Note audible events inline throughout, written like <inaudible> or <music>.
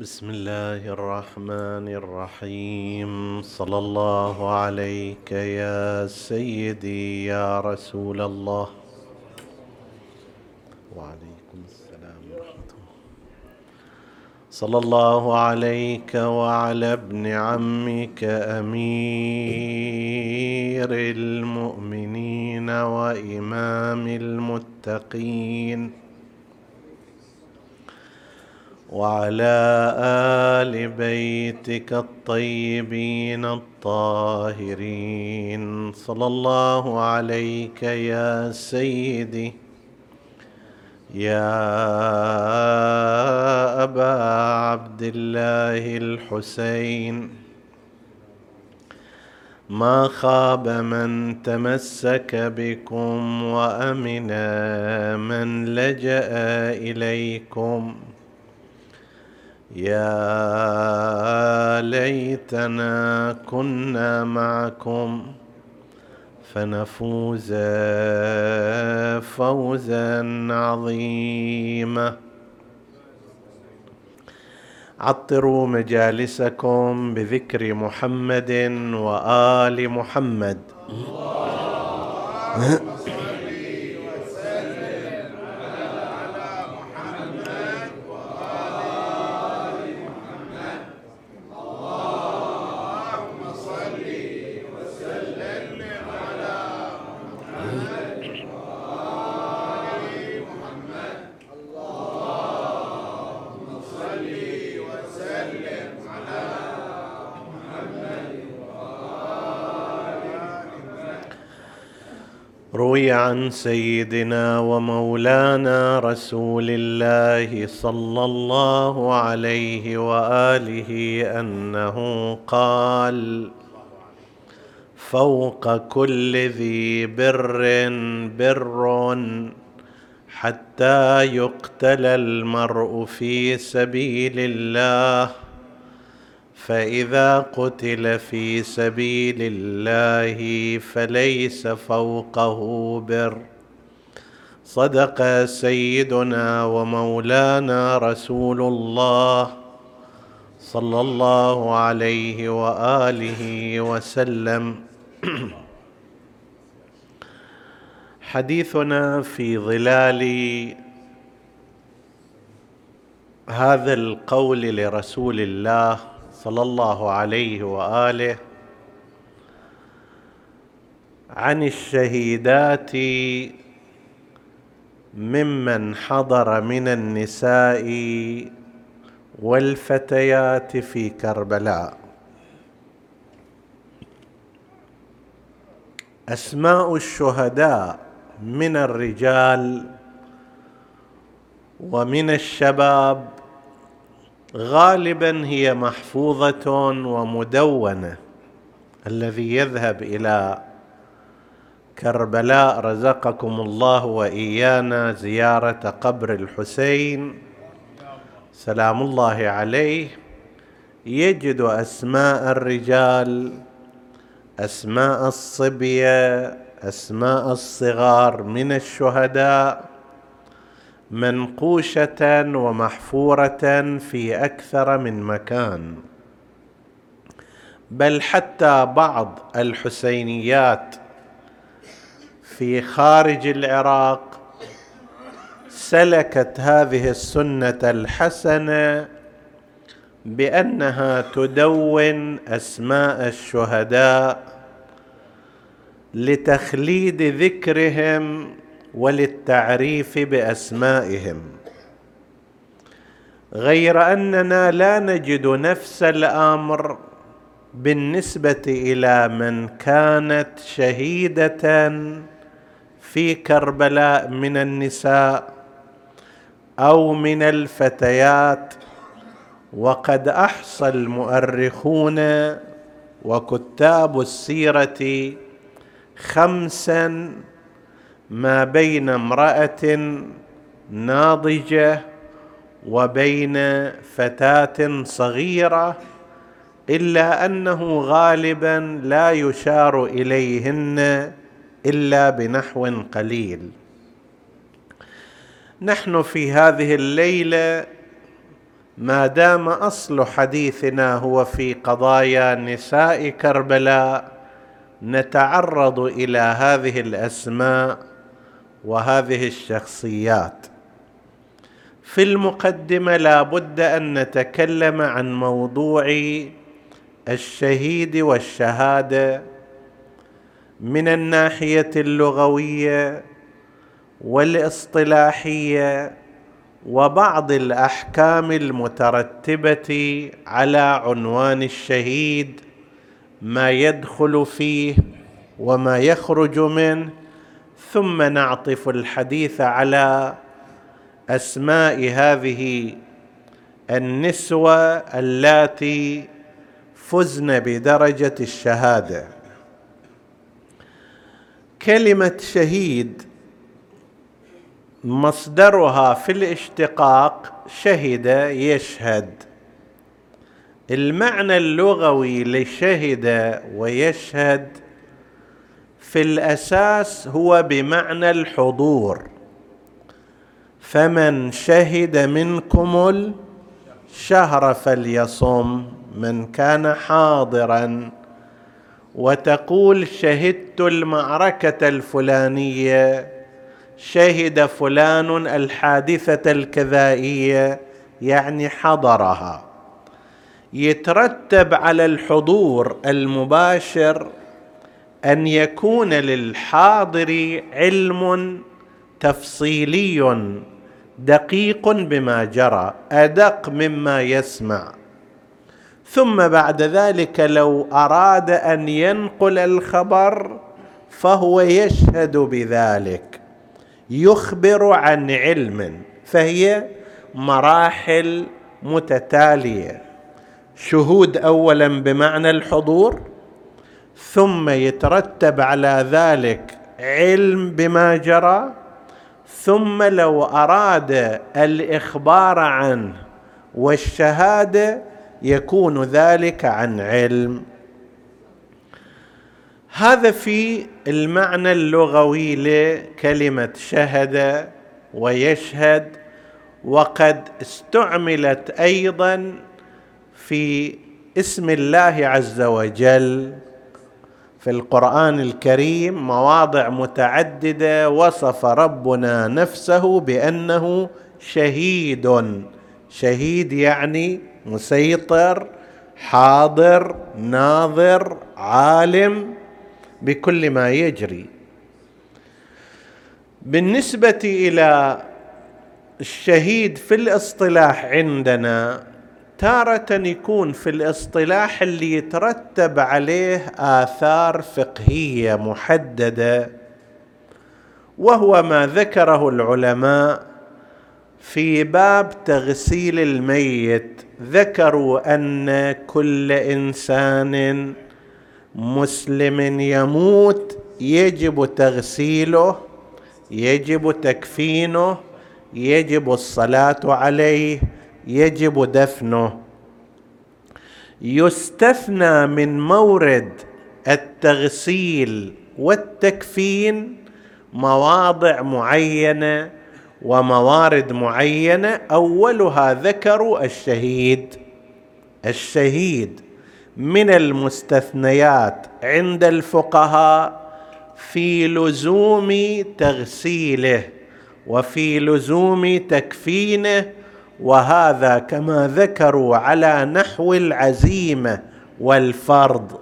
بسم الله الرحمن الرحيم. صلى الله عليك يا سيدي يا رسول الله. وعليكم السلام ورحمة الله. صلى الله عليك وعلى ابن عمك أمير المؤمنين وإمام المتقين. وعلى آل بيتك الطيبين الطاهرين. صلى الله عليك يا سيدي يا أبا عبد الله الحسين. ما خاب من تمسك بكم وأمن من لجأ إليكم. يا ليتنا كنا معكم فنفوز فوزا عظيما. عطروا مجالسكم بذكر محمد وآل محمد. روي عن سيدنا ومولانا رسول الله صلى الله عليه وآله أنه قال فوق كل ذي بر بر حتى يقتل المرء في سبيل الله. فإذا قتل في سبيل الله فليس فوقه بر. صدق سيدنا ومولانا رسول الله صلى الله عليه وآله وسلم. حديثنا في ظلال هذا القول لرسول الله صلى الله عليه وآله عن الشهيدات ممن حضر من النساء والفتيات في كربلاء. أسماء الشهداء من الرجال ومن الشباب غالبا هي محفوظة ومدونة. الذي يذهب إلى كربلاء رزقكم الله وإيانا زيارة قبر الحسين. سلام الله عليه. يجد أسماء الرجال أسماء الصبية أسماء الصغار من الشهداء. منقوشة ومحفورة في أكثر من مكان. بل حتى بعض الحسينيات في خارج العراق سلكت هذه السنة الحسنه بأنها تدون أسماء الشهداء لتخليد ذكرهم وللتعريف بأسمائهم. غير أننا لا نجد نفس الأمر بالنسبة إلى من كانت شهيدة في كربلاء من النساء أو من الفتيات. وقد أحصى المؤرخون وكتاب السيرة خمسا ما بين امرأة ناضجة وبين فتاة صغيرة إلا أنه غالبا لا يشار إليهن إلا بنحو قليل. نحن في هذه الليلة ما دام أصل حديثنا هو في قضايا نساء كربلاء نتعرض إلى هذه الأسماء وهذه الشخصيات. في المقدمة لا بد أن نتكلم عن موضوع الشهيد والشهادة من الناحية اللغوية والاصطلاحية وبعض الأحكام المترتبة على عنوان الشهيد ما يدخل فيه وما يخرج منه ثم نعطف الحديث على أسماء هذه النسوة اللاتي فزن بدرجة الشهادة. كلمة شهيد مصدرها في الاشتقاق شهد يشهد. المعنى اللغوي لشهد ويشهد في الأساس هو بمعنى الحضور. فمن شهد منكم الشهر فليصم من كان حاضرا. وتقول شهدت المعركة الفلانية شهد فلان الحادثة الكذائية يعني حضرها. يترتب على الحضور المباشر أن يكون للحاضر علم تفصيلي دقيق بما جرى أدق مما يسمع. ثم بعد ذلك لو أراد أن ينقل الخبر فهو يشهد بذلك. يخبر عن علم فهي مراحل متتالية. شهود اولا بمعنى الحضور ثم يترتب على ذلك علم بما جرى ثم لو أراد الإخبار عنه والشهادة يكون ذلك عن علم. هذا في المعنى اللغوي لكلمة شهد ويشهد وقد استعملت أيضا في اسم الله عز وجل. في القرآن الكريم مواضع متعددة وصف ربنا نفسه بأنه شهيد. شهيد يعني مسيطر حاضر ناظر عالم بكل ما يجري. بالنسبة إلى الشهيد في الاصطلاح عندنا تارة يكون في الاصطلاح اللي يترتب عليه آثار فقهية محددة وهو ما ذكره العلماء في باب تغسيل الميت. ذكروا أن كل إنسان مسلم يموت يجب تغسيله يجب تكفينه يجب الصلاة عليه. يجب دفنه. يستثنى من مورد التغسيل والتكفين مواضع معينة وموارد معينة أولها ذكروا الشهيد. الشهيد من المستثنيات عند الفقهاء في لزوم تغسيله وفي لزوم تكفينه وهذا كما ذكروا على نحو العزيمة والفرض.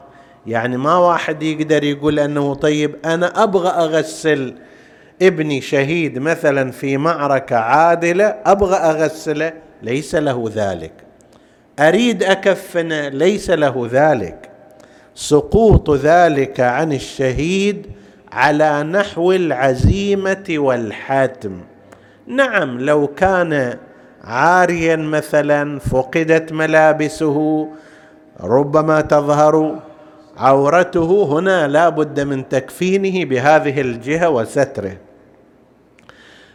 يعني ما واحد يقدر يقول أنه طيب أنا أبغى أغسل ابني شهيد مثلا في معركة عادلة أبغى أغسله ليس له ذلك. أريد اكفنه ليس له ذلك. سقوط ذلك عن الشهيد على نحو العزيمة والحاتم نعم لو كان عاريا مثلا فقدت ملابسه ربما تظهر عورته. هنا لا بد من تكفينه بهذه الجهة وستره.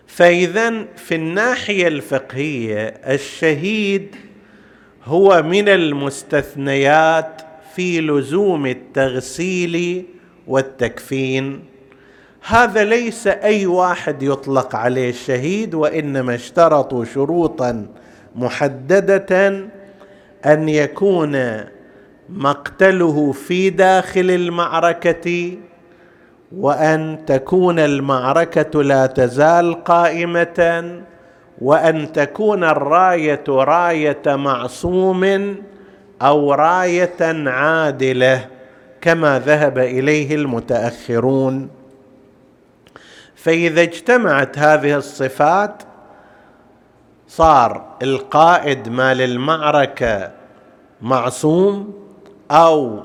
فاذا في الناحية الفقهية الشهيد هو من المستثنيات في لزوم التغسيل والتكفين. هذا ليس أي واحد يطلق عليه الشهيد وإنما اشترطوا شروطا محددة أن يكون مقتله في داخل المعركة وأن تكون المعركة لا تزال قائمة وأن تكون الراية راية معصوم أو راية عادلة كما ذهب إليه المتأخرون. فإذا اجتمعت هذه الصفات صار القائد مال المعركة معصوم أو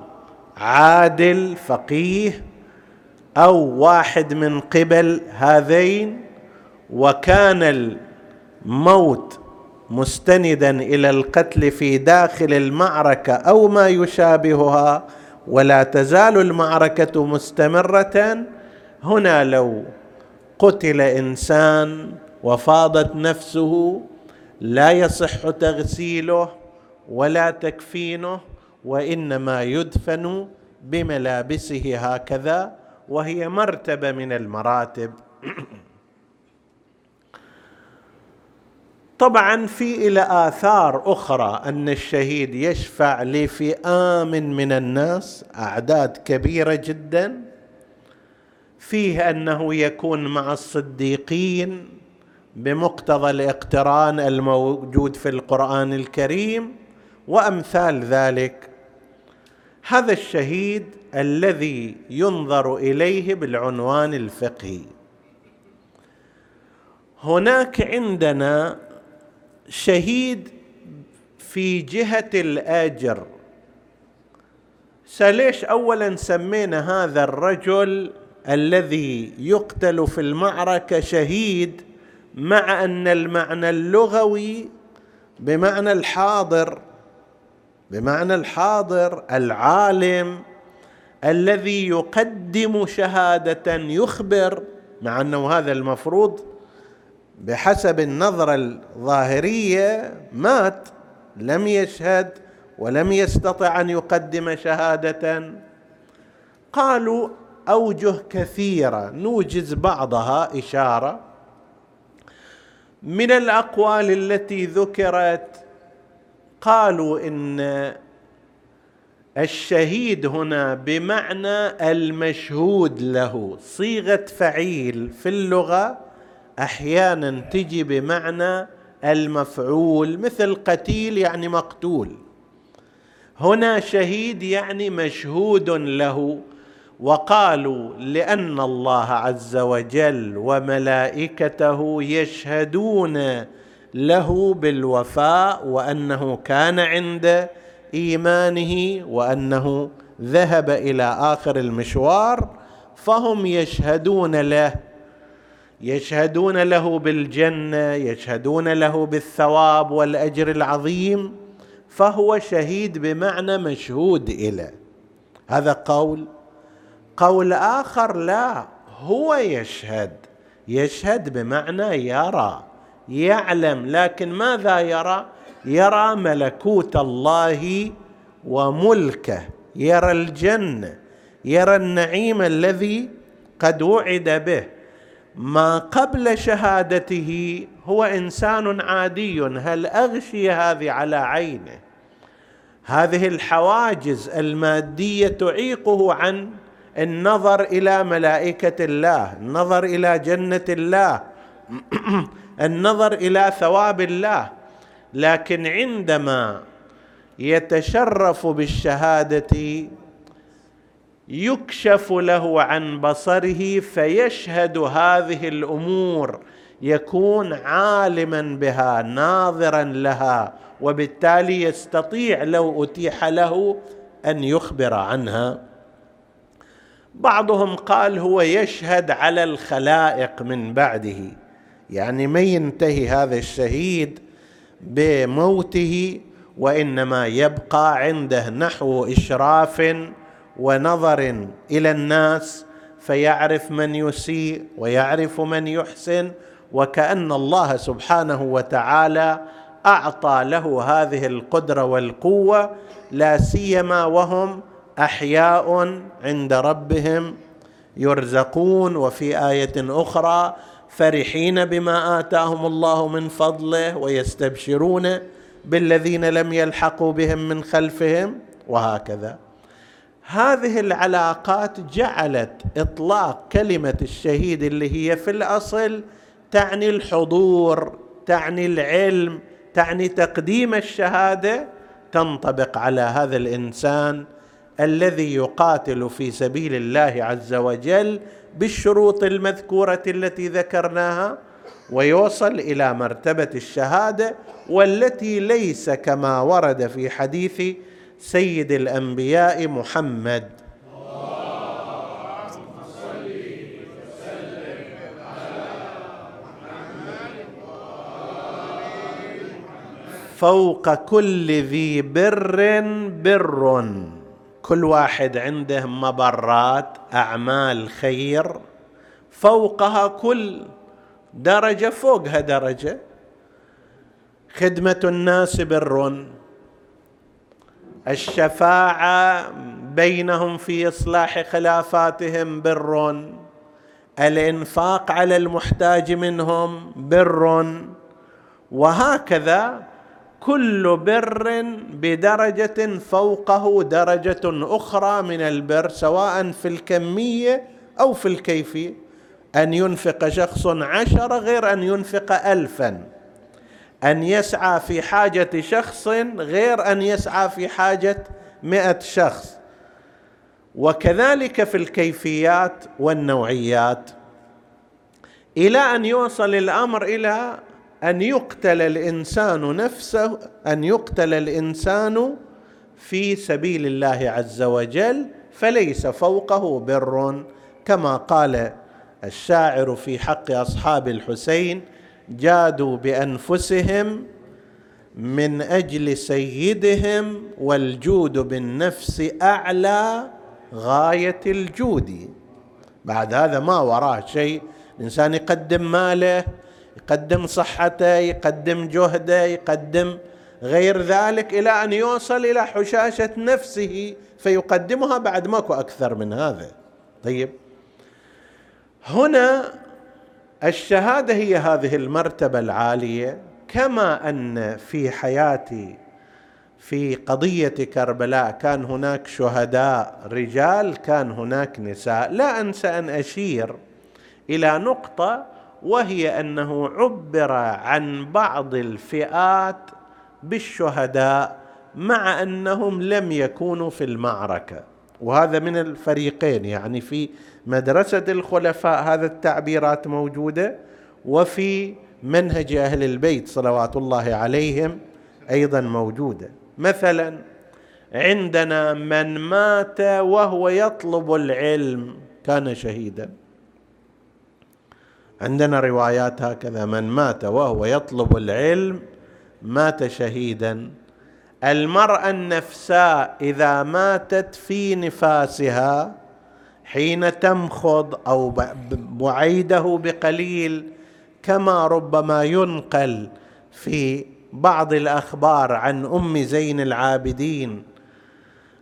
عادل فقيه أو واحد من قبل هذين وكان الموت مستندا إلى القتل في داخل المعركة أو ما يشابهها ولا تزال المعركة مستمرة. هنا لو قتل إنسان وفاضت نفسه لا يصح تغسيله ولا تكفينه وإنما يدفن بملابسه هكذا وهي مرتبة من المراتب. <clears throat> طبعا في إلى آثار أخرى أن الشهيد يشفع لفئام من الناس أعداد كبيرة جدا. فيه أنه يكون مع الصديقين بمقتضى الاقتران الموجود في القرآن الكريم وأمثال ذلك. هذا الشهيد الذي ينظر إليه بالعنوان الفقهي. هناك عندنا شهيد في جهة الآجر. سليش اولا سمينا هذا الرجل الذي يقتل في المعركة شهيد مع أن المعنى اللغوي بمعنى الحاضر بمعنى الحاضر العالم الذي يقدم شهادة يخبر مع أنه هذا المفروض بحسب النظرة الظاهرية مات لم يشهد ولم يستطع أن يقدم شهادة. قالوا أوجه كثيرة. نوجز بعضها إشارة. من الأقوال التي ذكرت قالوا إن الشهيد هنا بمعنى المشهود له. صيغة فعيل في اللغة أحيانا تجي بمعنى المفعول مثل قتيل يعني مقتول. هنا شهيد يعني مشهود له. وقالوا لأن الله عز وجل وملائكته يشهدون له بالوفاء وأنه كان عند إيمانه وأنه ذهب إلى آخر المشوار فهم يشهدون له يشهدون له بالجنة يشهدون له بالثواب والأجر العظيم فهو شهيد بمعنى مشهود اليه هذا قول قول آخر لا هو يشهد. يشهد بمعنى يرى يعلم. لكن ماذا يرى؟ يرى ملكوت الله وملكه. يرى الجنه يرى النعيم الذي قد وعد به. ما قبل شهادته هو إنسان عادي. هل أغشي هذه على عينه؟ هذه الحواجز المادية تعيقه عن النظر إلى ملائكة الله النظر إلى جنة الله <clears throat> النظر إلى ثواب الله. لكن عندما يتشرف بالشهادة يكشف له عن بصره فيشهد هذه الأمور يكون عالما بها ناظرا لها وبالتالي يستطيع لو أتيح له أن يخبر عنها. بعضهم قال هو يشهد على الخلائق من بعده. يعني ما ينتهي هذا الشهيد بموته وإنما يبقى عنده نحو إشراف ونظر إلى الناس فيعرف من يسيء ويعرف من يحسن وكأن الله سبحانه وتعالى أعطى له هذه القدرة والقوة لا سيما وهم أحياء عند ربهم يرزقون. وفي آية أخرى فرحين بما آتاهم الله من فضله ويستبشرون بالذين لم يلحقوا بهم من خلفهم وهكذا. هذه العلاقات جعلت إطلاق كلمة الشهيد اللي هي في الأصل تعني الحضور تعني العلم تعني تقديم الشهادة. تنطبق على هذا الإنسان الذي يقاتل في سبيل الله عز وجل بالشروط المذكورة التي ذكرناها ويوصل إلى مرتبة الشهادة والتي ليس كما ورد في حديث سيد الأنبياء محمد. فوق كل ذي بر بر. كل واحد عنده مبرات أعمال خير فوقها كل درجة فوقها درجة. خدمة الناس بر. الشفاعة بينهم في إصلاح خلافاتهم بر. الإنفاق على المحتاج منهم بر. وهكذا كل بر بدرجة فوقه درجة أخرى من البر سواء في الكمية أو في الكيفيه أن ينفق شخص عشر غير أن ينفق الفا. أن يسعى في حاجة شخص غير أن يسعى في حاجة مئة شخص. وكذلك في الكيفيات والنوعيات. إلى أن يوصل الأمر إلى أن يقتل الإنسان نفسه أن يقتل الإنسان في سبيل الله عز وجل فليس فوقه بر. كما قال الشاعر في حق أصحاب الحسين جادوا بأنفسهم من أجل سيدهم والجود بالنفس أعلى غاية الجود. بعد هذا ما وراه شيء الإنسان يقدم ماله يقدم صحته يقدم جهده يقدم غير ذلك إلى أن يوصل إلى حشاشة نفسه فيقدمها بعد ماكو أكثر من هذا. طيب. هنا الشهادة هي هذه المرتبة العالية كما أن في حياتي في قضية كربلاء كان هناك شهداء رجال كان هناك نساء. لا أنسى أن أشير إلى نقطة وهي أنه عبر عن بعض الفئات بالشهداء مع أنهم لم يكونوا في المعركة. وهذا من الفريقين يعني في مدرسة الخلفاء هذا التعبيرات موجودة وفي منهج أهل البيت صلوات الله عليهم أيضا موجودة. مثلا عندنا من مات وهو يطلب العلم كان شهيدا. عندنا روايات هكذا من مات وهو يطلب العلم مات شهيدا. المرأة النفساء إذا ماتت في نفاسها حين تمخض أو بعيده بقليل كما ربما ينقل في بعض الأخبار عن أم زين العابدين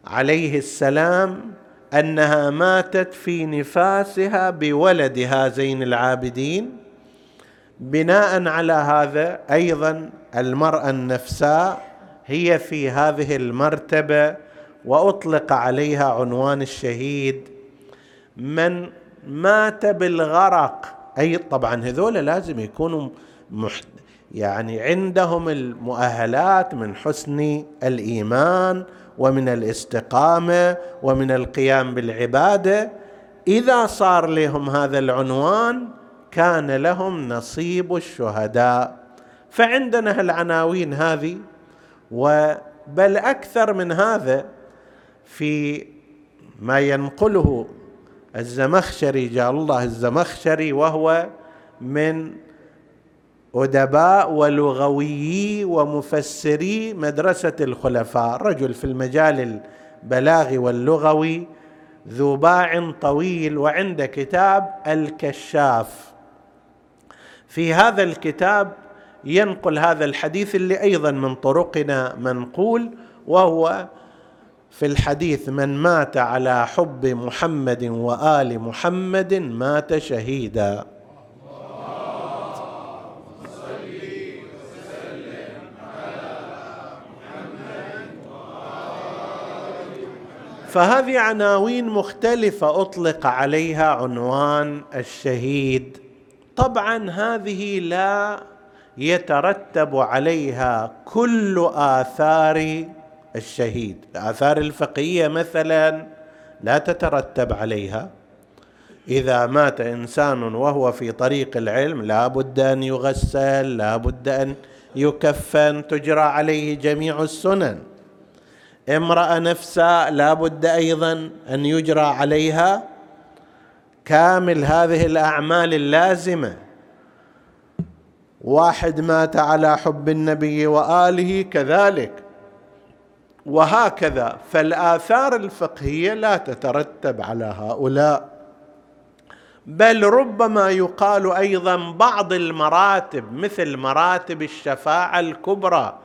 عليه السلام أنها ماتت في نفاسها بولدها زين العابدين بناء على هذا أيضا المرأة النفساء هي في هذه المرتبة وأطلق عليها عنوان الشهيد. من مات بالغرق أي طبعا هذول لازم يكونوا محت يعني عندهم المؤهلات من حسن الإيمان ومن الاستقامة ومن القيام بالعبادة. إذا صار لهم هذا العنوان كان لهم نصيب الشهداء. فعندنا العناوين هذه وبل أكثر من هذا في ما ينقله الزمخشري جاء الله الزمخشري وهو من أدباء ولغويي ومفسري مدرسة الخلفاء. رجل في المجال البلاغي واللغوي ذو باع طويل وعنده كتاب الكشاف. في هذا الكتاب ينقل هذا الحديث اللي أيضا من طرقنا منقول وهو في الحديث من مات على حب محمد وآل محمد مات شهيدا. فهذه عناوين مختلفة أطلق عليها عنوان الشهيد. طبعا هذه لا يترتب عليها كل آثار الشهيد. الآثار الفقهية مثلا لا تترتب عليها. إذا مات إنسان وهو في طريق العلم لا بد أن يغسل لا بد أن يكفن تجرى عليه جميع السنن. امرأة نفسها لا بد أيضا أن يجرى عليها كامل هذه الأعمال اللازمة. واحد مات على حب النبي وآله كذلك. وهكذا فالآثار الفقهية لا تترتب على هؤلاء. بل ربما يقال أيضا بعض المراتب مثل مراتب الشفاعة الكبرى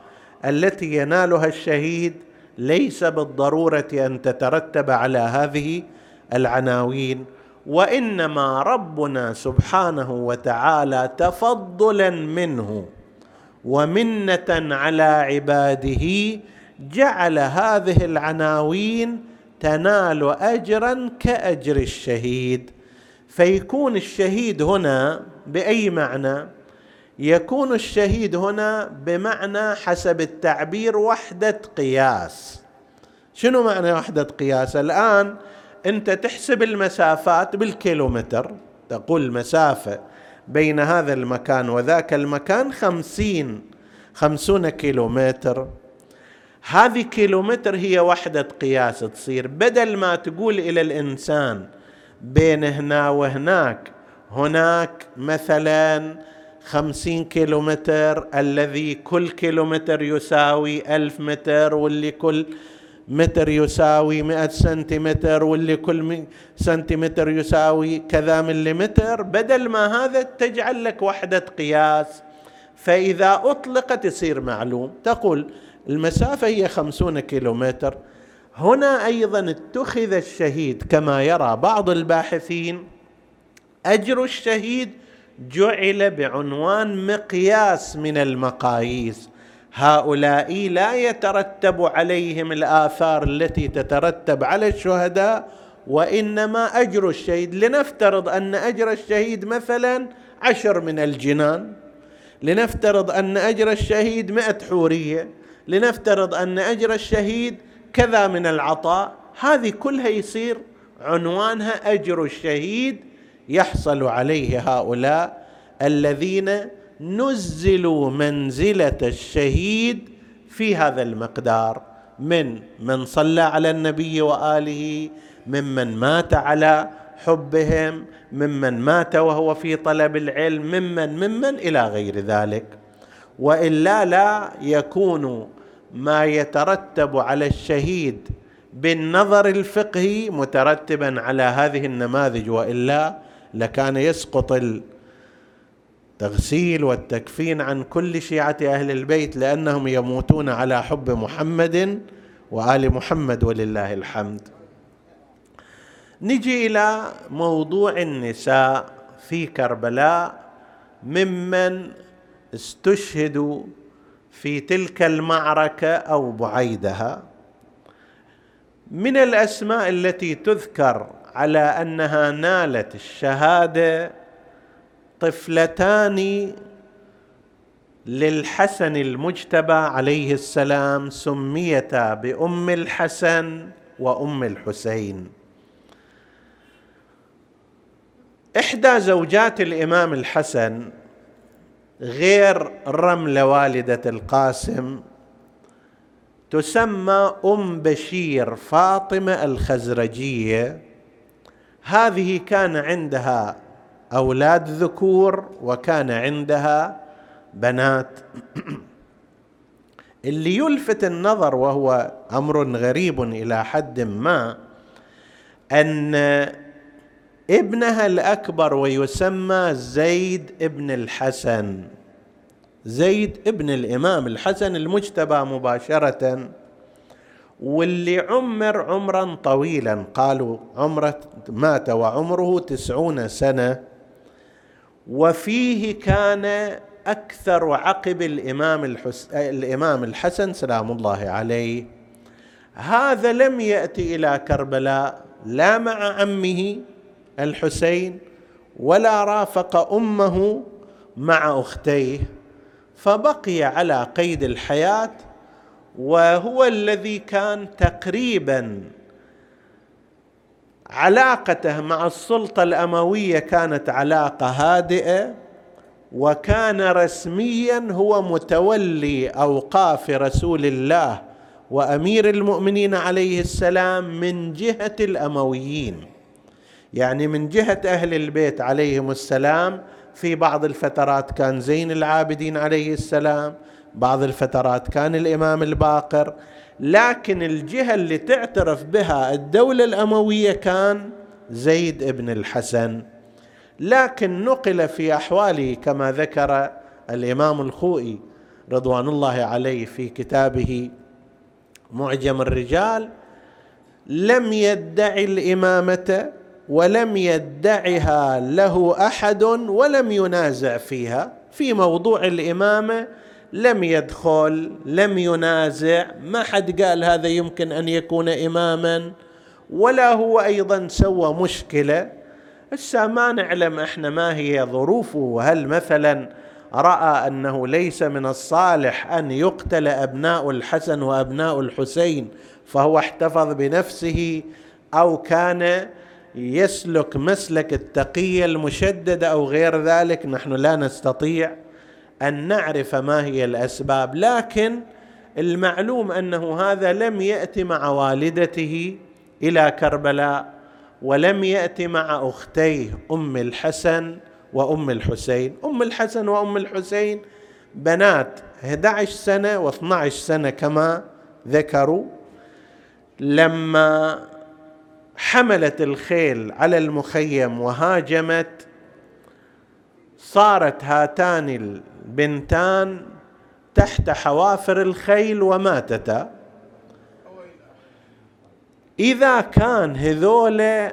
التي ينالها الشهيد ليس بالضرورة أن تترتب على هذه العناوين وإنما ربنا سبحانه وتعالى تفضلا منه ومنة على عباده جعل هذه العناوين تنال اجرا كأجر الشهيد. فيكون الشهيد هنا بأي معنى؟ يكون الشهيد هنا بمعنى حسب التعبير وحدة قياس. شنو معنى وحدة قياس؟ الآن أنت تحسب المسافات بالكيلومتر. تقول المسافه بين هذا المكان وذاك المكان خمسين خمسون كيلومتر. هذه كيلومتر هي وحدة قياس تصير. بدل ما تقول إلى الإنسان بين هنا وهناك هناك مثلا خمسين كيلومتر الذي كل كيلومتر يساوي ألف متر واللي كل متر يساوي مئة سنتيمتر واللي كل سنتيمتر يساوي كذا مليمتر. بدل ما هذا تجعل لك وحدة قياس فإذا أطلقت يصير معلوم. تقول المسافة هي خمسون كيلومتر. هنا أيضا اتخذ الشهيد كما يرى بعض الباحثين. أجر الشهيد جعل بعنوان مقياس من المقاييس. هؤلاء لا يترتب عليهم الآثار التي تترتب على الشهداء وإنما أجر الشهيد لنفترض أن أجر الشهيد مثلا عشر من الجنان لنفترض أن أجر الشهيد مئة حورية لنفترض أن أجر الشهيد كذا من العطاء. هذه كلها يصير عنوانها أجر الشهيد يحصل عليه هؤلاء الذين نزلوا منزلة الشهيد في هذا المقدار. من من صلى على النبي وآله ممن مات على حبهم ممن مات وهو في طلب العلم ممن ممن إلى غير ذلك. وإلا لا يكون ما يترتب على الشهيد بالنظر الفقهي مترتبا على هذه النماذج وإلا لكان يسقط التغسيل والتكفين عن كل شيعة أهل البيت لأنهم يموتون على حب محمد وآل محمد ولله الحمد. نجي إلى موضوع النساء في كربلاء ممن استشهدوا في تلك المعركة أو بعيدها. من الأسماء التي تذكر على أنها نالت الشهادة طفلتان للحسن المجتبى عليه السلام سميتا بأم الحسن وأم الحسين. إحدى زوجات الإمام الحسن غير رمله والدة القاسم تسمى أم بشير فاطمة الخزرجية. هذه كان عندها أولاد ذكور وكان عندها بنات. <clears throat> اللي يلفت النظر وهو أمر غريب إلى حد ما أن ابنها الأكبر ويسمى زيد ابن الحسن. زيد ابن الإمام الحسن المجتبى مباشرة. واللي عمر عمرا طويلا قالوا عمره مات وعمره تسعون سنة وفيه كان أكثر عقب الإمام الحس... الإمام الحسن سلام الله عليه هذا لم يأتي إلى كربلاء لا مع عمه الحسين ولا رافق أمه مع أختيه فبقي على قيد الحياة وهو الذي كان تقريبا علاقته مع السلطة الأموية كانت علاقة هادئة وكان رسميا هو متولي أوقاف رسول الله وأمير المؤمنين عليه السلام من جهة الأمويين. يعني من جهة أهل البيت عليهم السلام. في بعض الفترات كان زين العابدين عليه السلام. بعض الفترات كان الإمام الباقر لكن الجهة اللي تعترف بها الدولة الأموية كان زيد بن الحسن. لكن نقل في أحواله كما ذكر الإمام الخوئي رضوان الله عليه في كتابه معجم الرجال لم يدعي الإمامة ولم يدعها له أحد ولم ينازع فيها. في موضوع الإمامة لم يدخل لم ينازع ما حد قال هذا يمكن أن يكون اماما ولا هو أيضا سوى مشكلة. هسه ما نعلم إحنا ما هي ظروفه. هل مثلا رأى أنه ليس من الصالح أن يقتل أبناء الحسن وأبناء الحسين فهو احتفظ بنفسه أو كان يسلك مسلك التقيه المشدده أو غير ذلك؟ نحن لا نستطيع. أن نعرف ما هي الأسباب لكن المعلوم أنه هذا لم ياتي مع والدته إلى كربلاء ولم ياتي مع أختيه أم الحسن وأم الحسين. أم الحسن وأم الحسين بنات 11 سنة و12 سنة كما ذكروا. لما حملت الخيل على المخيم وهاجمت صارت هاتان البنتان تحت حوافر الخيل وماتتا. إذا كان هذول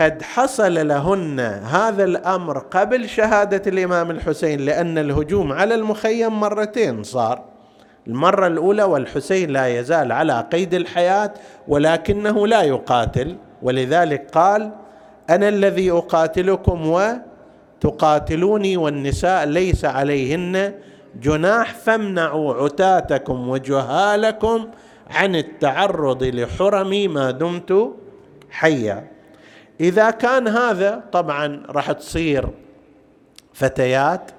قد حصل لهن هذا الأمر قبل شهادة الإمام الحسين لأن الهجوم على المخيم مرتين صار. المرة الأولى والحسين لا يزال على قيد الحياة ولكنه لا يقاتل. ولذلك قال أنا الذي أقاتلكم وتقاتلوني والنساء ليس عليهن جناح فامنعوا عتاتكم وجهالكم عن التعرض لحرمي ما دمت حيا. إذا كان هذا طبعا راح تصير فتيات.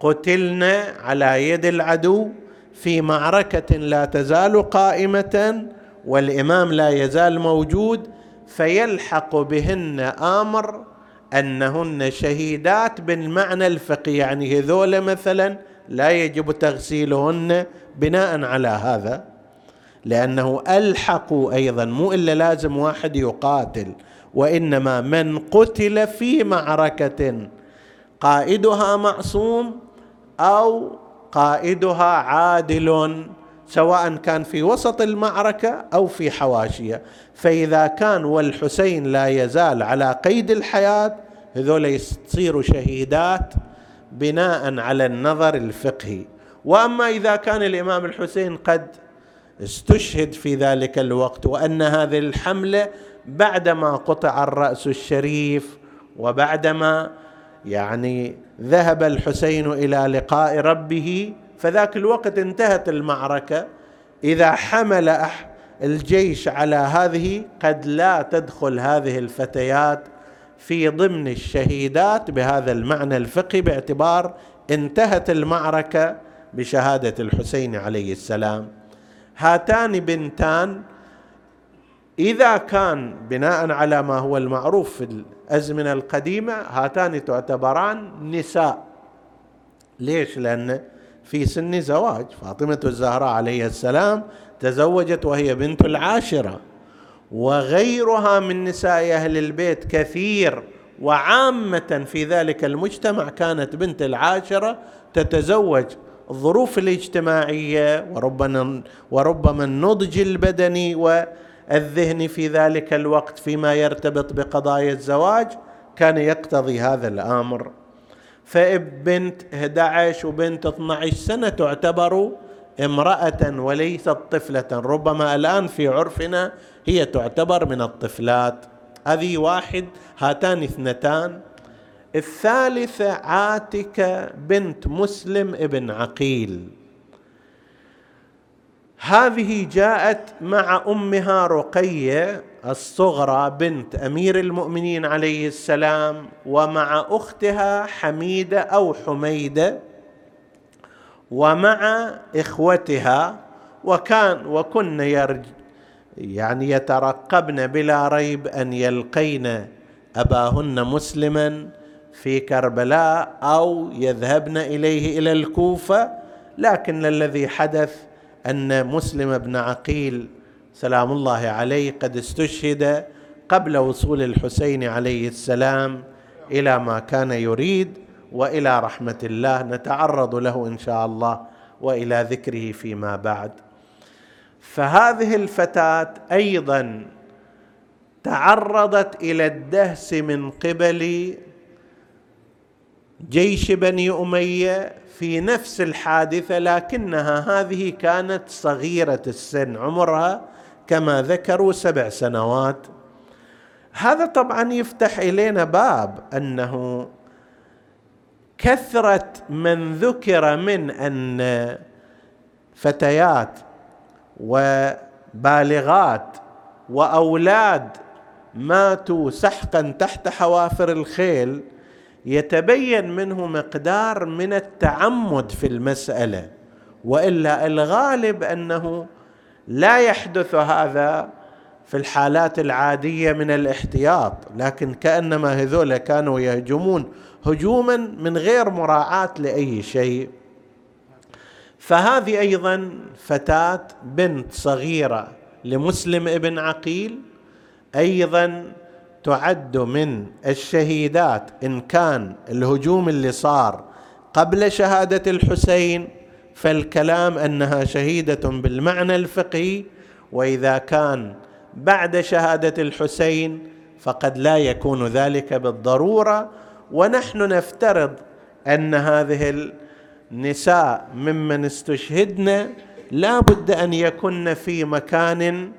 قتلن على يد العدو في معركة لا تزال قائمة والإمام لا يزال موجود فيلحق بهن آمر أنهن شهيدات بالمعنى الفقهي يعني هذول مثلا لا يجب تغسيلهن بناء على هذا لأنه ألحقوا أيضا مو إلا لازم واحد يقاتل وإنما من قتل في معركة قائدها معصوم أو قائدها عادل سواء كان في وسط المعركة أو في حواشيها فإذا كان والحسين لا يزال على قيد الحياة هذول يصيروا شهيدات بناء على النظر الفقهي. وأما إذا كان الإمام الحسين قد استشهد في ذلك الوقت وأن هذه الحملة بعدما قطع الرأس الشريف وبعدما يعني ذهب الحسين إلى لقاء ربه فذاك الوقت انتهت المعركة. إذا حمل الجيش على هذه قد لا تدخل هذه الفتيات في ضمن الشهيدات بهذا المعنى الفقهي باعتبار انتهت المعركة بشهادة الحسين عليه السلام. هاتان بنتان إذا كان بناء على ما هو المعروف في الأزمنة القديمة هاتان تعتبران نساء. ليش؟ لأن في سن زواج. فاطمة الزهراء عليه السلام تزوجت وهي بنت العاشرة. وغيرها من نساء أهل البيت كثير وعامة في ذلك المجتمع كانت بنت العاشرة تتزوج. الظروف الاجتماعية وربما وربما النضج البدني والذهني في ذلك الوقت فيما يرتبط بقضايا الزواج كان يقتضي هذا الأمر. فبنت 11 وبنت 12 سنة تعتبر امرأة وليست طفلة ربما الآن في عرفنا هي تعتبر من الطفلات. هذه واحد هاتان اثنتان. الثالثه عاتكة بنت مسلم ابن عقيل. هذه جاءت مع أمها رقية الصغرى بنت أمير المؤمنين عليه السلام ومع أختها حميدة أو حميدة. ومع إخوتها وكان وكن يرج يعني يترقبن بلا ريب أن يلقين أباهن مسلما في كربلاء أو يذهبن إليه إلى الكوفة لكن الذي حدث أن مسلم بن عقيل سلام الله عليه قد استشهد قبل وصول الحسين عليه السلام إلى ما كان يريد. وإلى رحمة الله نتعرض له إن شاء الله وإلى ذكره فيما بعد. فهذه الفتاة أيضا تعرضت إلى الدهس من قبل جيش بني أمية في نفس الحادثة لكنها هذه كانت صغيرة السن عمرها كما ذكروا سبع سنوات. هذا طبعا يفتح إلينا باب أنه كثرة من ذكر من أن فتيات وبالغات وأولاد ماتوا سحقا تحت حوافر الخيل يتبين منه مقدار من التعمد في المسألة. وإلا الغالب أنه لا يحدث هذا في الحالات العادية من الاحتياط لكن كأنما هذول كانوا يهجمون هجوما من غير مراعاة لأي شيء. فهذه أيضا فتاة بنت صغيرة لمسلم ابن عقيل أيضا تعد من الشهيدات إن كان الهجوم اللي صار قبل شهادة الحسين فالكلام أنها شهيدة بالمعنى الفقهي وإذا كان بعد شهادة الحسين فقد لا يكون ذلك بالضرورة ونحن نفترض أن هذه النساء ممن استشهدن لا بد أن يكن في مكان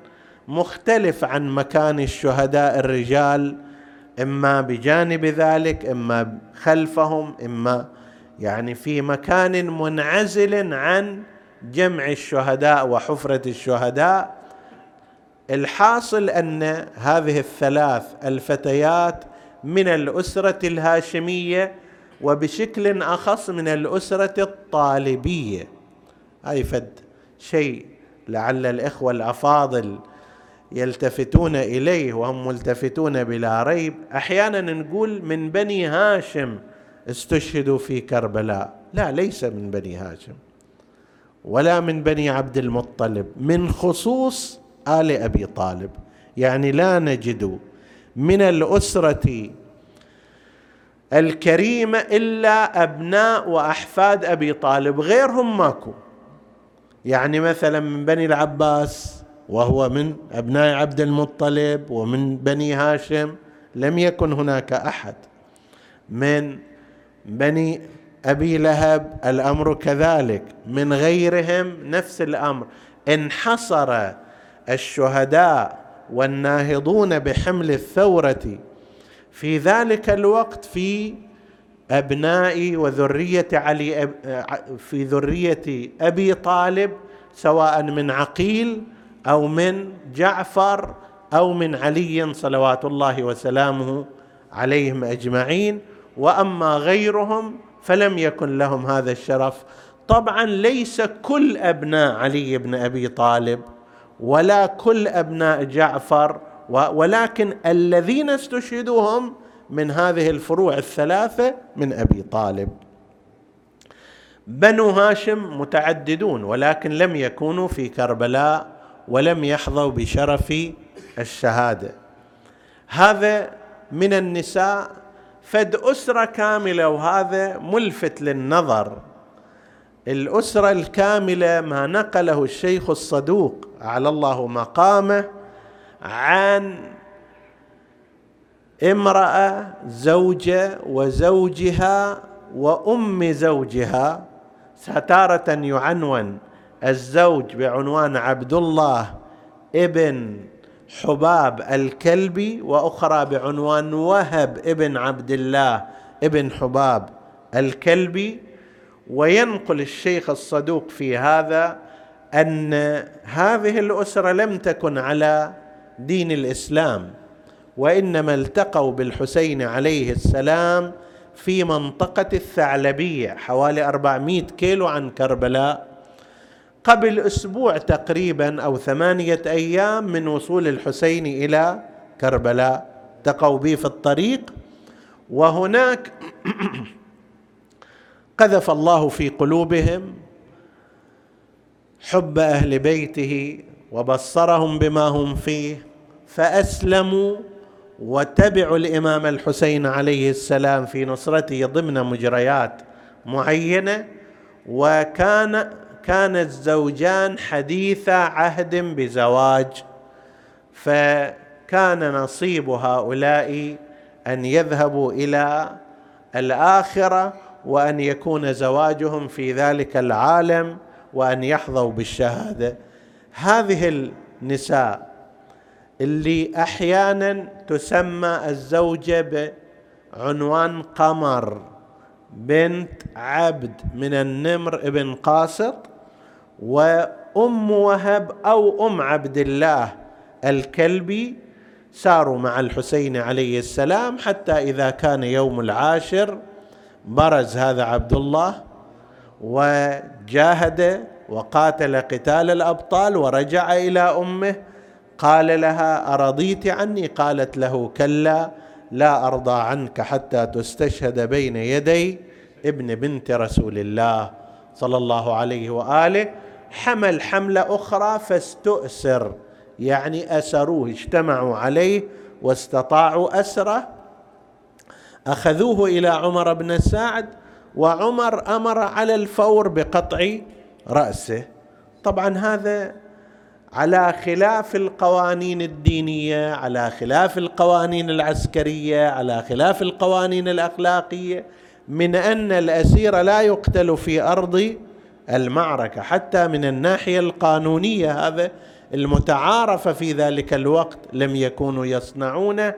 مختلف عن مكان الشهداء الرجال إما بجانب ذلك إما خلفهم إما يعني في مكان منعزل عن جمع الشهداء وحفرة الشهداء. الحاصل أن هذه الثلاث الفتيات من الأسرة الهاشمية وبشكل أخص من الأسرة الطالبية. هاي فد شيء لعل الإخوة الأفاضل يلتفتون إليه وهم ملتفتون بلا ريب. أحيانا نقول من بني هاشم استشهدوا في كربلاء. لا ليس من بني هاشم ولا من بني عبد المطلب من خصوص آل أبي طالب. يعني لا نجد من الأسرة الكريمه إلا أبناء وأحفاد أبي طالب غيرهم ماكو. يعني مثلا من بني العباس وهو من أبناء عبد المطلب ومن بني هاشم لم يكن هناك أحد. من بني أبي لهب الأمر كذلك من غيرهم نفس الأمر. انحصر الشهداء والناهضون بحمل الثورة. في ذلك الوقت في أبناء وذرية علي في ذرية أبي طالب سواء من عقيل أو من جعفر أو من علي صلوات الله وسلامه عليهم أجمعين. وأما غيرهم فلم يكن لهم هذا الشرف. طبعا ليس كل أبناء علي بن أبي طالب ولا كل أبناء جعفر ولكن الذين استشهدوا هم من هذه الفروع الثلاثة من أبي طالب. بنو هاشم متعددون ولكن لم يكونوا في كربلاء ولم يحظوا بشرف الشهادة. هذا من النساء فد أسرة كاملة وهذا ملفت للنظر. الأسرة الكاملة ما نقله الشيخ الصدوق على الله مقامه عن امرأة زوجة وزوجها وأم زوجها ستارة يعنون الزوج بعنوان عبد الله ابن حباب الكلبي وأخرى بعنوان وهب ابن عبد الله ابن حباب الكلبي. وينقل الشيخ الصدوق في هذا أن هذه الأسرة لم تكن على دين الإسلام وإنما التقوا بالحسين عليه السلام في منطقة الثعلبية حوالي 400 كيلو عن كربلاء. قبل أسبوع تقريبا أو ثمانية أيام من وصول الحسين إلى كربلاء. التقوا به في الطريق وهناك <clears throat> قذف الله في قلوبهم حب أهل بيته وبصرهم بما هم فيه فأسلموا وتبعوا الإمام الحسين عليه السلام في نصرته ضمن مجريات معينة وكان كان الزوجان حديث عهد بزواج فكان نصيب هؤلاء أن يذهبوا إلى الآخرة وأن يكون زواجهم في ذلك العالم وأن يحظوا بالشهادة. هذه النساء اللي أحيانا تسمى الزوجة بعنوان قمر بنت عبد من النمر ابن قاسط وأم وهب أو أم عبد الله الكلبي ساروا مع الحسين عليه السلام حتى إذا كان يوم العاشر برز هذا عبد الله وجاهد وقاتل قتال الأبطال ورجع إلى أمه. قال لها أرضيت عني؟ قالت له كلا لا أرضى عنك حتى تستشهد بين يدي ابن بنت رسول الله صلى الله عليه وآله. حمل حملة أخرى فاستؤسر يعني أسروه اجتمعوا عليه واستطاعوا أسره. أخذوه إلى عمر بن سعد وعمر أمر على الفور بقطع رأسه. طبعا هذا على خلاف القوانين الدينية على خلاف القوانين العسكرية على خلاف القوانين الأخلاقية من أن الأسير لا يقتل في أرض المعركة حتى من الناحية القانونية هذا المتعارف في ذلك الوقت لم يكونوا يصنعونه.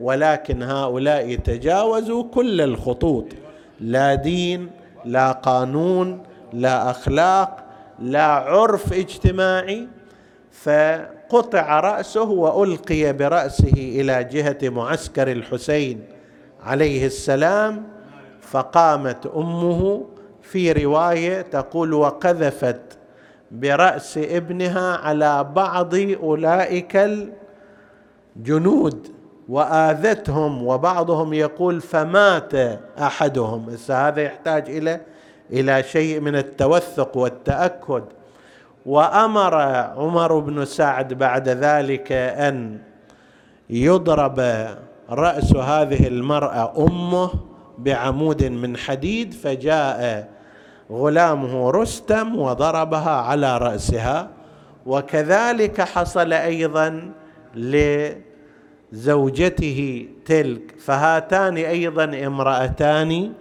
ولكن هؤلاء تجاوزوا كل الخطوط. لا دين لا قانون لا أخلاق لا عرف اجتماعي. فقطع رأسه وألقي برأسه إلى جهة معسكر الحسين عليه السلام. فقامت أمه في رواية تقول وقذفت برأس ابنها على بعض أولئك الجنود وآذتهم وبعضهم يقول فمات أحدهم. هذا يحتاج إلى إلى شيء من التوثق والتأكد. وأمر عمر بن سعد بعد ذلك أن يضرب رأس هذه المرأة أمه بعمود من حديد فجاء غلامه رستم وضربها على رأسها. وكذلك حصل أيضا لزوجته تلك فهاتان أيضا امرأتان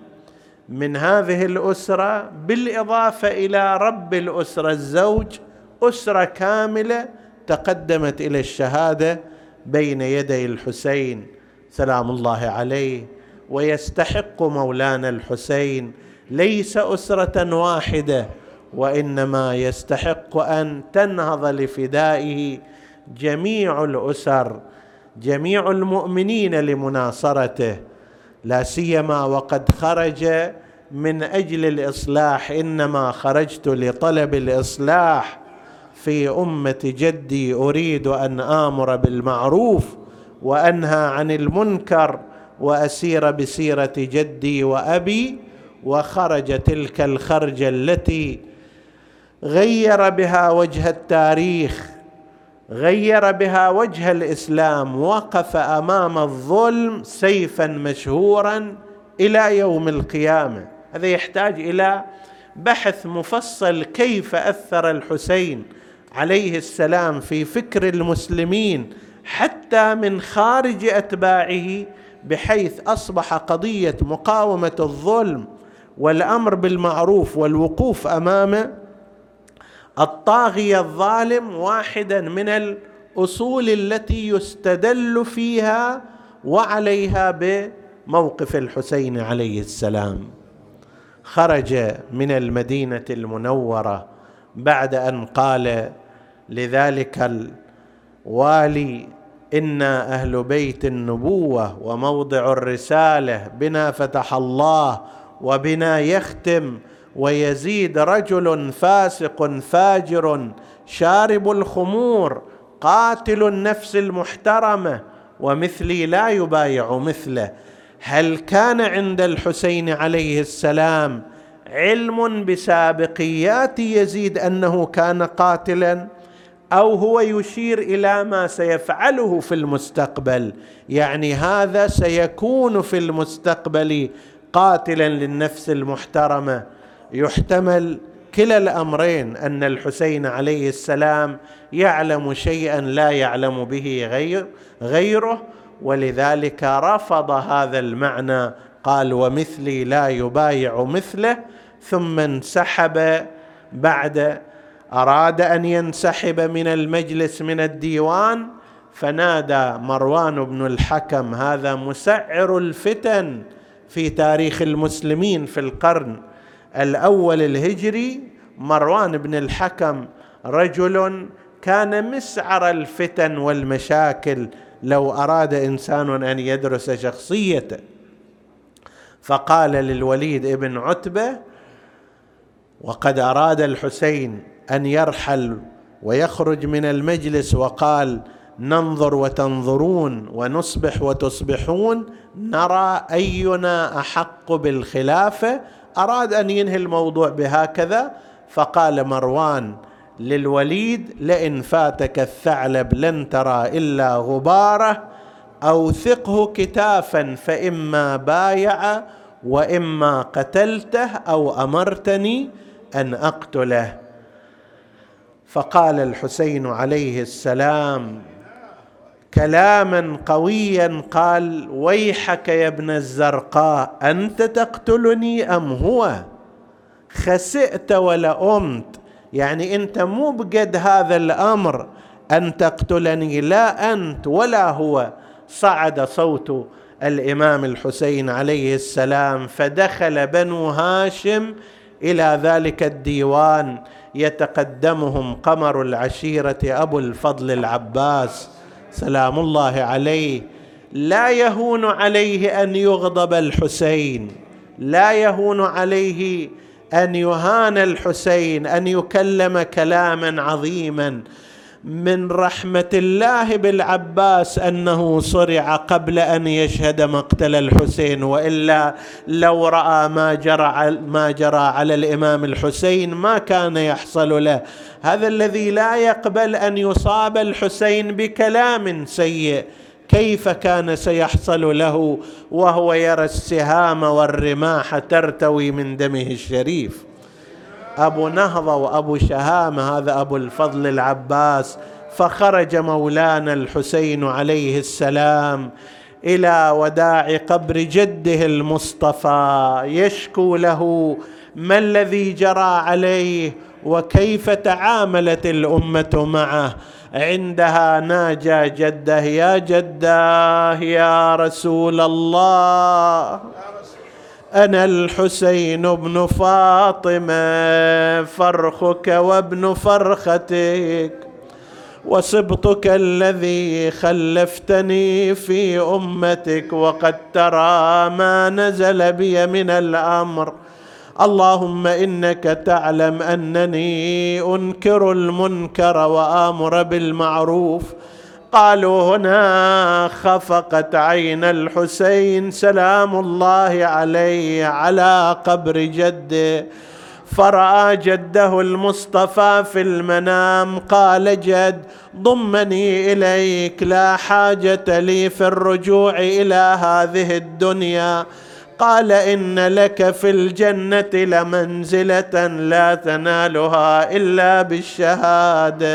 من هذه الأسرة بالإضافة إلى رب الأسرة الزوج أسرة كاملة تقدمت إلى الشهادة بين يدي الحسين سلام الله عليه. ويستحق مولانا الحسين ليس أسرة واحدة وإنما يستحق أن تنهض لفدائه جميع الأسر. جميع المؤمنين لمناصرته لا سيما وقد خرج من أجل الإصلاح إنما خرجت لطلب الإصلاح في أمة جدي أريد أن آمر بالمعروف وأنهى عن المنكر وأسير بسيرة جدي وأبي وخرج تلك الخرجه التي غير بها وجه التاريخ غير بها وجه الإسلام وقف أمام الظلم سيفا مشهورا إلى يوم القيامة. هذا يحتاج إلى بحث مفصل كيف أثر الحسين عليه السلام في فكر المسلمين حتى من خارج أتباعه بحيث أصبح قضية مقاومة الظلم والأمر بالمعروف والوقوف امام الطاغيه الظالم واحدا من الأصول التي يستدل فيها وعليها بموقف الحسين عليه السلام. خرج من المدينة المنورة بعد أن قال لذلك الوالي أنا أهل بيت النبوة وموضع الرسالة بنا فتح الله وبنا يختم ويزيد رجل فاسق فاجر شارب الخمور قاتل النفس المحترمة ومثلي لا يبايع مثله. هل كان عند الحسين عليه السلام علم بسابقيات يزيد أنه كان قاتلا؟ أو هو يشير إلى ما سيفعله في المستقبل؟ يعني هذا سيكون في المستقبل قاتلا للنفس المحترمة. يحتمل كلا الأمرين أن الحسين عليه السلام يعلم شيئا لا يعلم به غير غيره ولذلك رفض هذا المعنى قال ومثلي لا يبايع مثله. ثم انسحب بعد أراد أن ينسحب من المجلس من الديوان فنادى مروان بن الحكم هذا مسعر الفتن في تاريخ المسلمين في القرن. الأول الهجري مروان بن الحكم رجل كان مسعر الفتن والمشاكل لو أراد إنسان أن يدرس شخصيته. فقال للوليد ابن عتبة وقد أراد الحسين أن يرحل ويخرج من المجلس وقال ننظر وتنظرون ونصبح وتصبحون نرى أينا أحق بالخلافة أراد أن ينهي الموضوع بهكذا فقال مروان للوليد لئن فاتك الثعلب لن ترى إلا غباره اوثقه كتافا فإما بايع وإما قتلته أو أمرتني أن أقتله. فقال الحسين عليه السلام كلاما قويا قال ويحك يا ابن الزرقاء أنت تقتلني أم هو؟ خسئت ولأمت يعني أنت مو بقد هذا الأمر أن تقتلني لا أنت ولا هو. صعد صوت الإمام الحسين عليه السلام فدخل بنو هاشم إلى ذلك الديوان يتقدمهم قمر العشيرة أبو الفضل العباس. سلام الله عليه. لا يهون عليه أن يغضب الحسين. لا يهون عليه أن يهان الحسين أن يكلم كلاما عظيما. من رحمة الله بالعباس أنه صرع قبل أن يشهد مقتل الحسين وإلا لو رأى ما جرى ما جرى على الإمام الحسين ما كان يحصل له. هذا الذي لا يقبل أن يصاب الحسين بكلام سيء. كيف كان سيحصل له؟ وهو يرى السهام والرماح ترتوي من دمه الشريف. أبو نهضة وأبو شهامة هذا أبو الفضل العباس. فخرج مولانا الحسين عليه السلام إلى وداع قبر جده المصطفى يشكو له ما الذي جرى عليه وكيف تعاملت الأمة معه. عندها ناجى جده يا جده يا رسول الله. أنا الحسين بن فاطمة فرخك وابن فرختك وسبطك الذي خلفتني في أمتك وقد ترى ما نزل بي من الأمر. اللهم إنك تعلم أنني أنكر المنكر وآمر بالمعروف. قالوا هنا خفقت عين الحسين سلام الله عليه على قبر جده فرأى جده المصطفى في المنام قال جد ضمني إليك لا حاجة لي في الرجوع إلى هذه الدنيا. قال إن لك في الجنة لمنزلة لا تنالها إلا بالشهادة.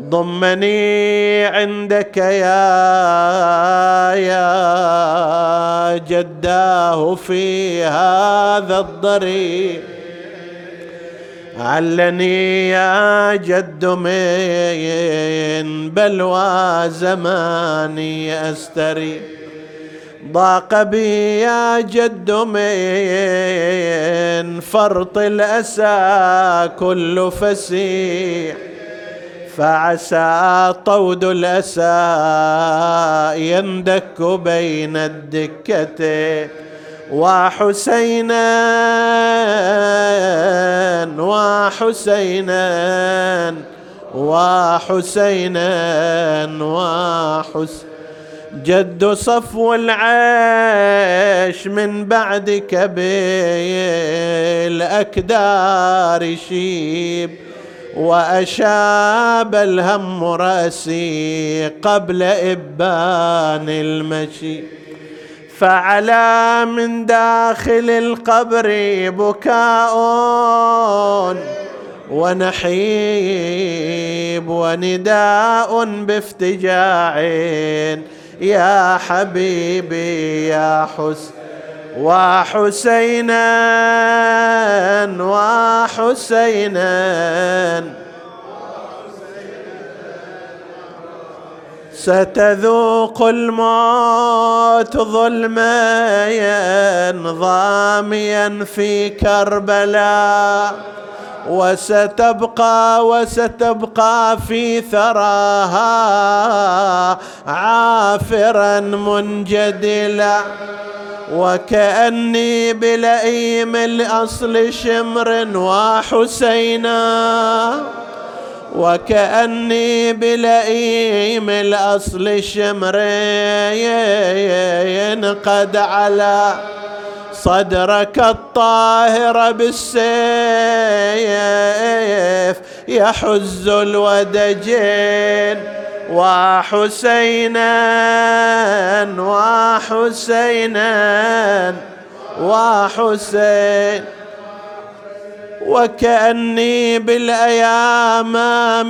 ضمني عندك يا يا جداه في هذا الضريح علني يا جد من بلوى زماني أستري. ضاق بي يا جد من فرط الأسى كل فسيح. فعسى طود الأسى يندك بين الدكتين وحسينا وحسينا وحسينا وحسينا جد صفو العيش من بعدك بالأكدار شيب. وأشاب الهم رأسي قبل إبان المشي. فعلى من داخل القبر بكاء ونحيب ونداء بافتجاع. يا حبيبي يا حسن وحسينا وحسينا. ستذوق الموت ظلميا ضاميا في كربلاء. وستبقى وستبقى في ثراها. عافرا منجدلا. وكأني بلئيم الأصل شمر وحسينا. وكأني بلئيم الأصل شمرين قد على صدرك الطاهر بالسيف يحز الودجين. وحسينا وحسينا وحسين. وكأني بالأيام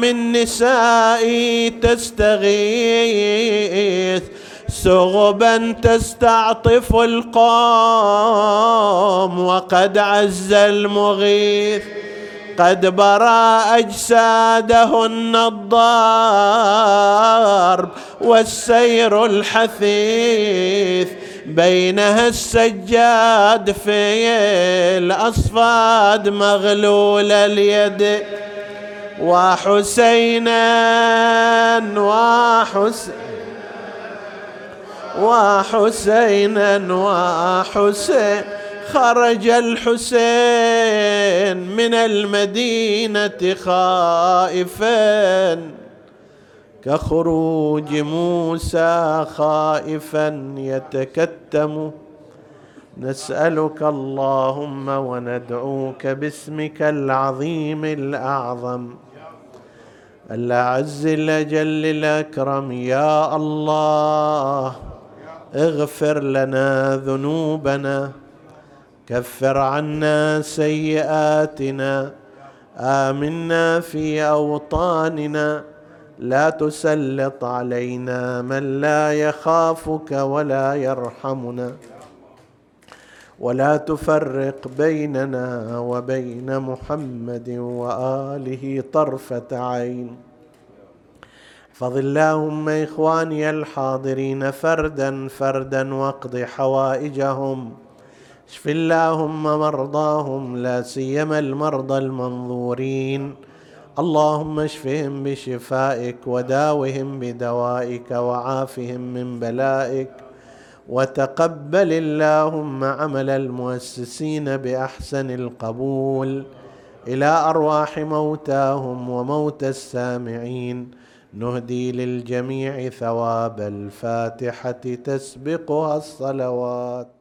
من نسائي تستغيث سغبا تستعطف القوم وقد عز المغيث. قد برى أجسادهن الضارب والسير الحثيث بينها السجاد في الأصفاد مغلول اليد وحسينا وحسين وحسينا وحسين خرج الحسين من المدينة خائفا كخروج موسى خائفا يتكتم. نسألك اللهم وندعوك باسمك العظيم الأعظم. الأعز الأجل الأكرم يا الله. اغفر لنا ذنوبنا. كفر عنا سيئاتنا. آمنا في أوطاننا. لا تسلط علينا من لا يخافك ولا يرحمنا. ولا تفرق بيننا وبين محمد وآله طرفة عين. احفظ اللهم إخواني الحاضرين فردا فردا واقض حوائجهم. اشف اللهم مرضاهم لا سيما المرضى المنظورين. اللهم اشفهم بشفائك وداوهم بدوائك وعافهم من بلائك. وتقبل اللهم عمل المؤسسين بأحسن القبول. إلى أرواح موتاهم وموتى السامعين. نهدي للجميع ثواب الفاتحة تسبقها الصلوات.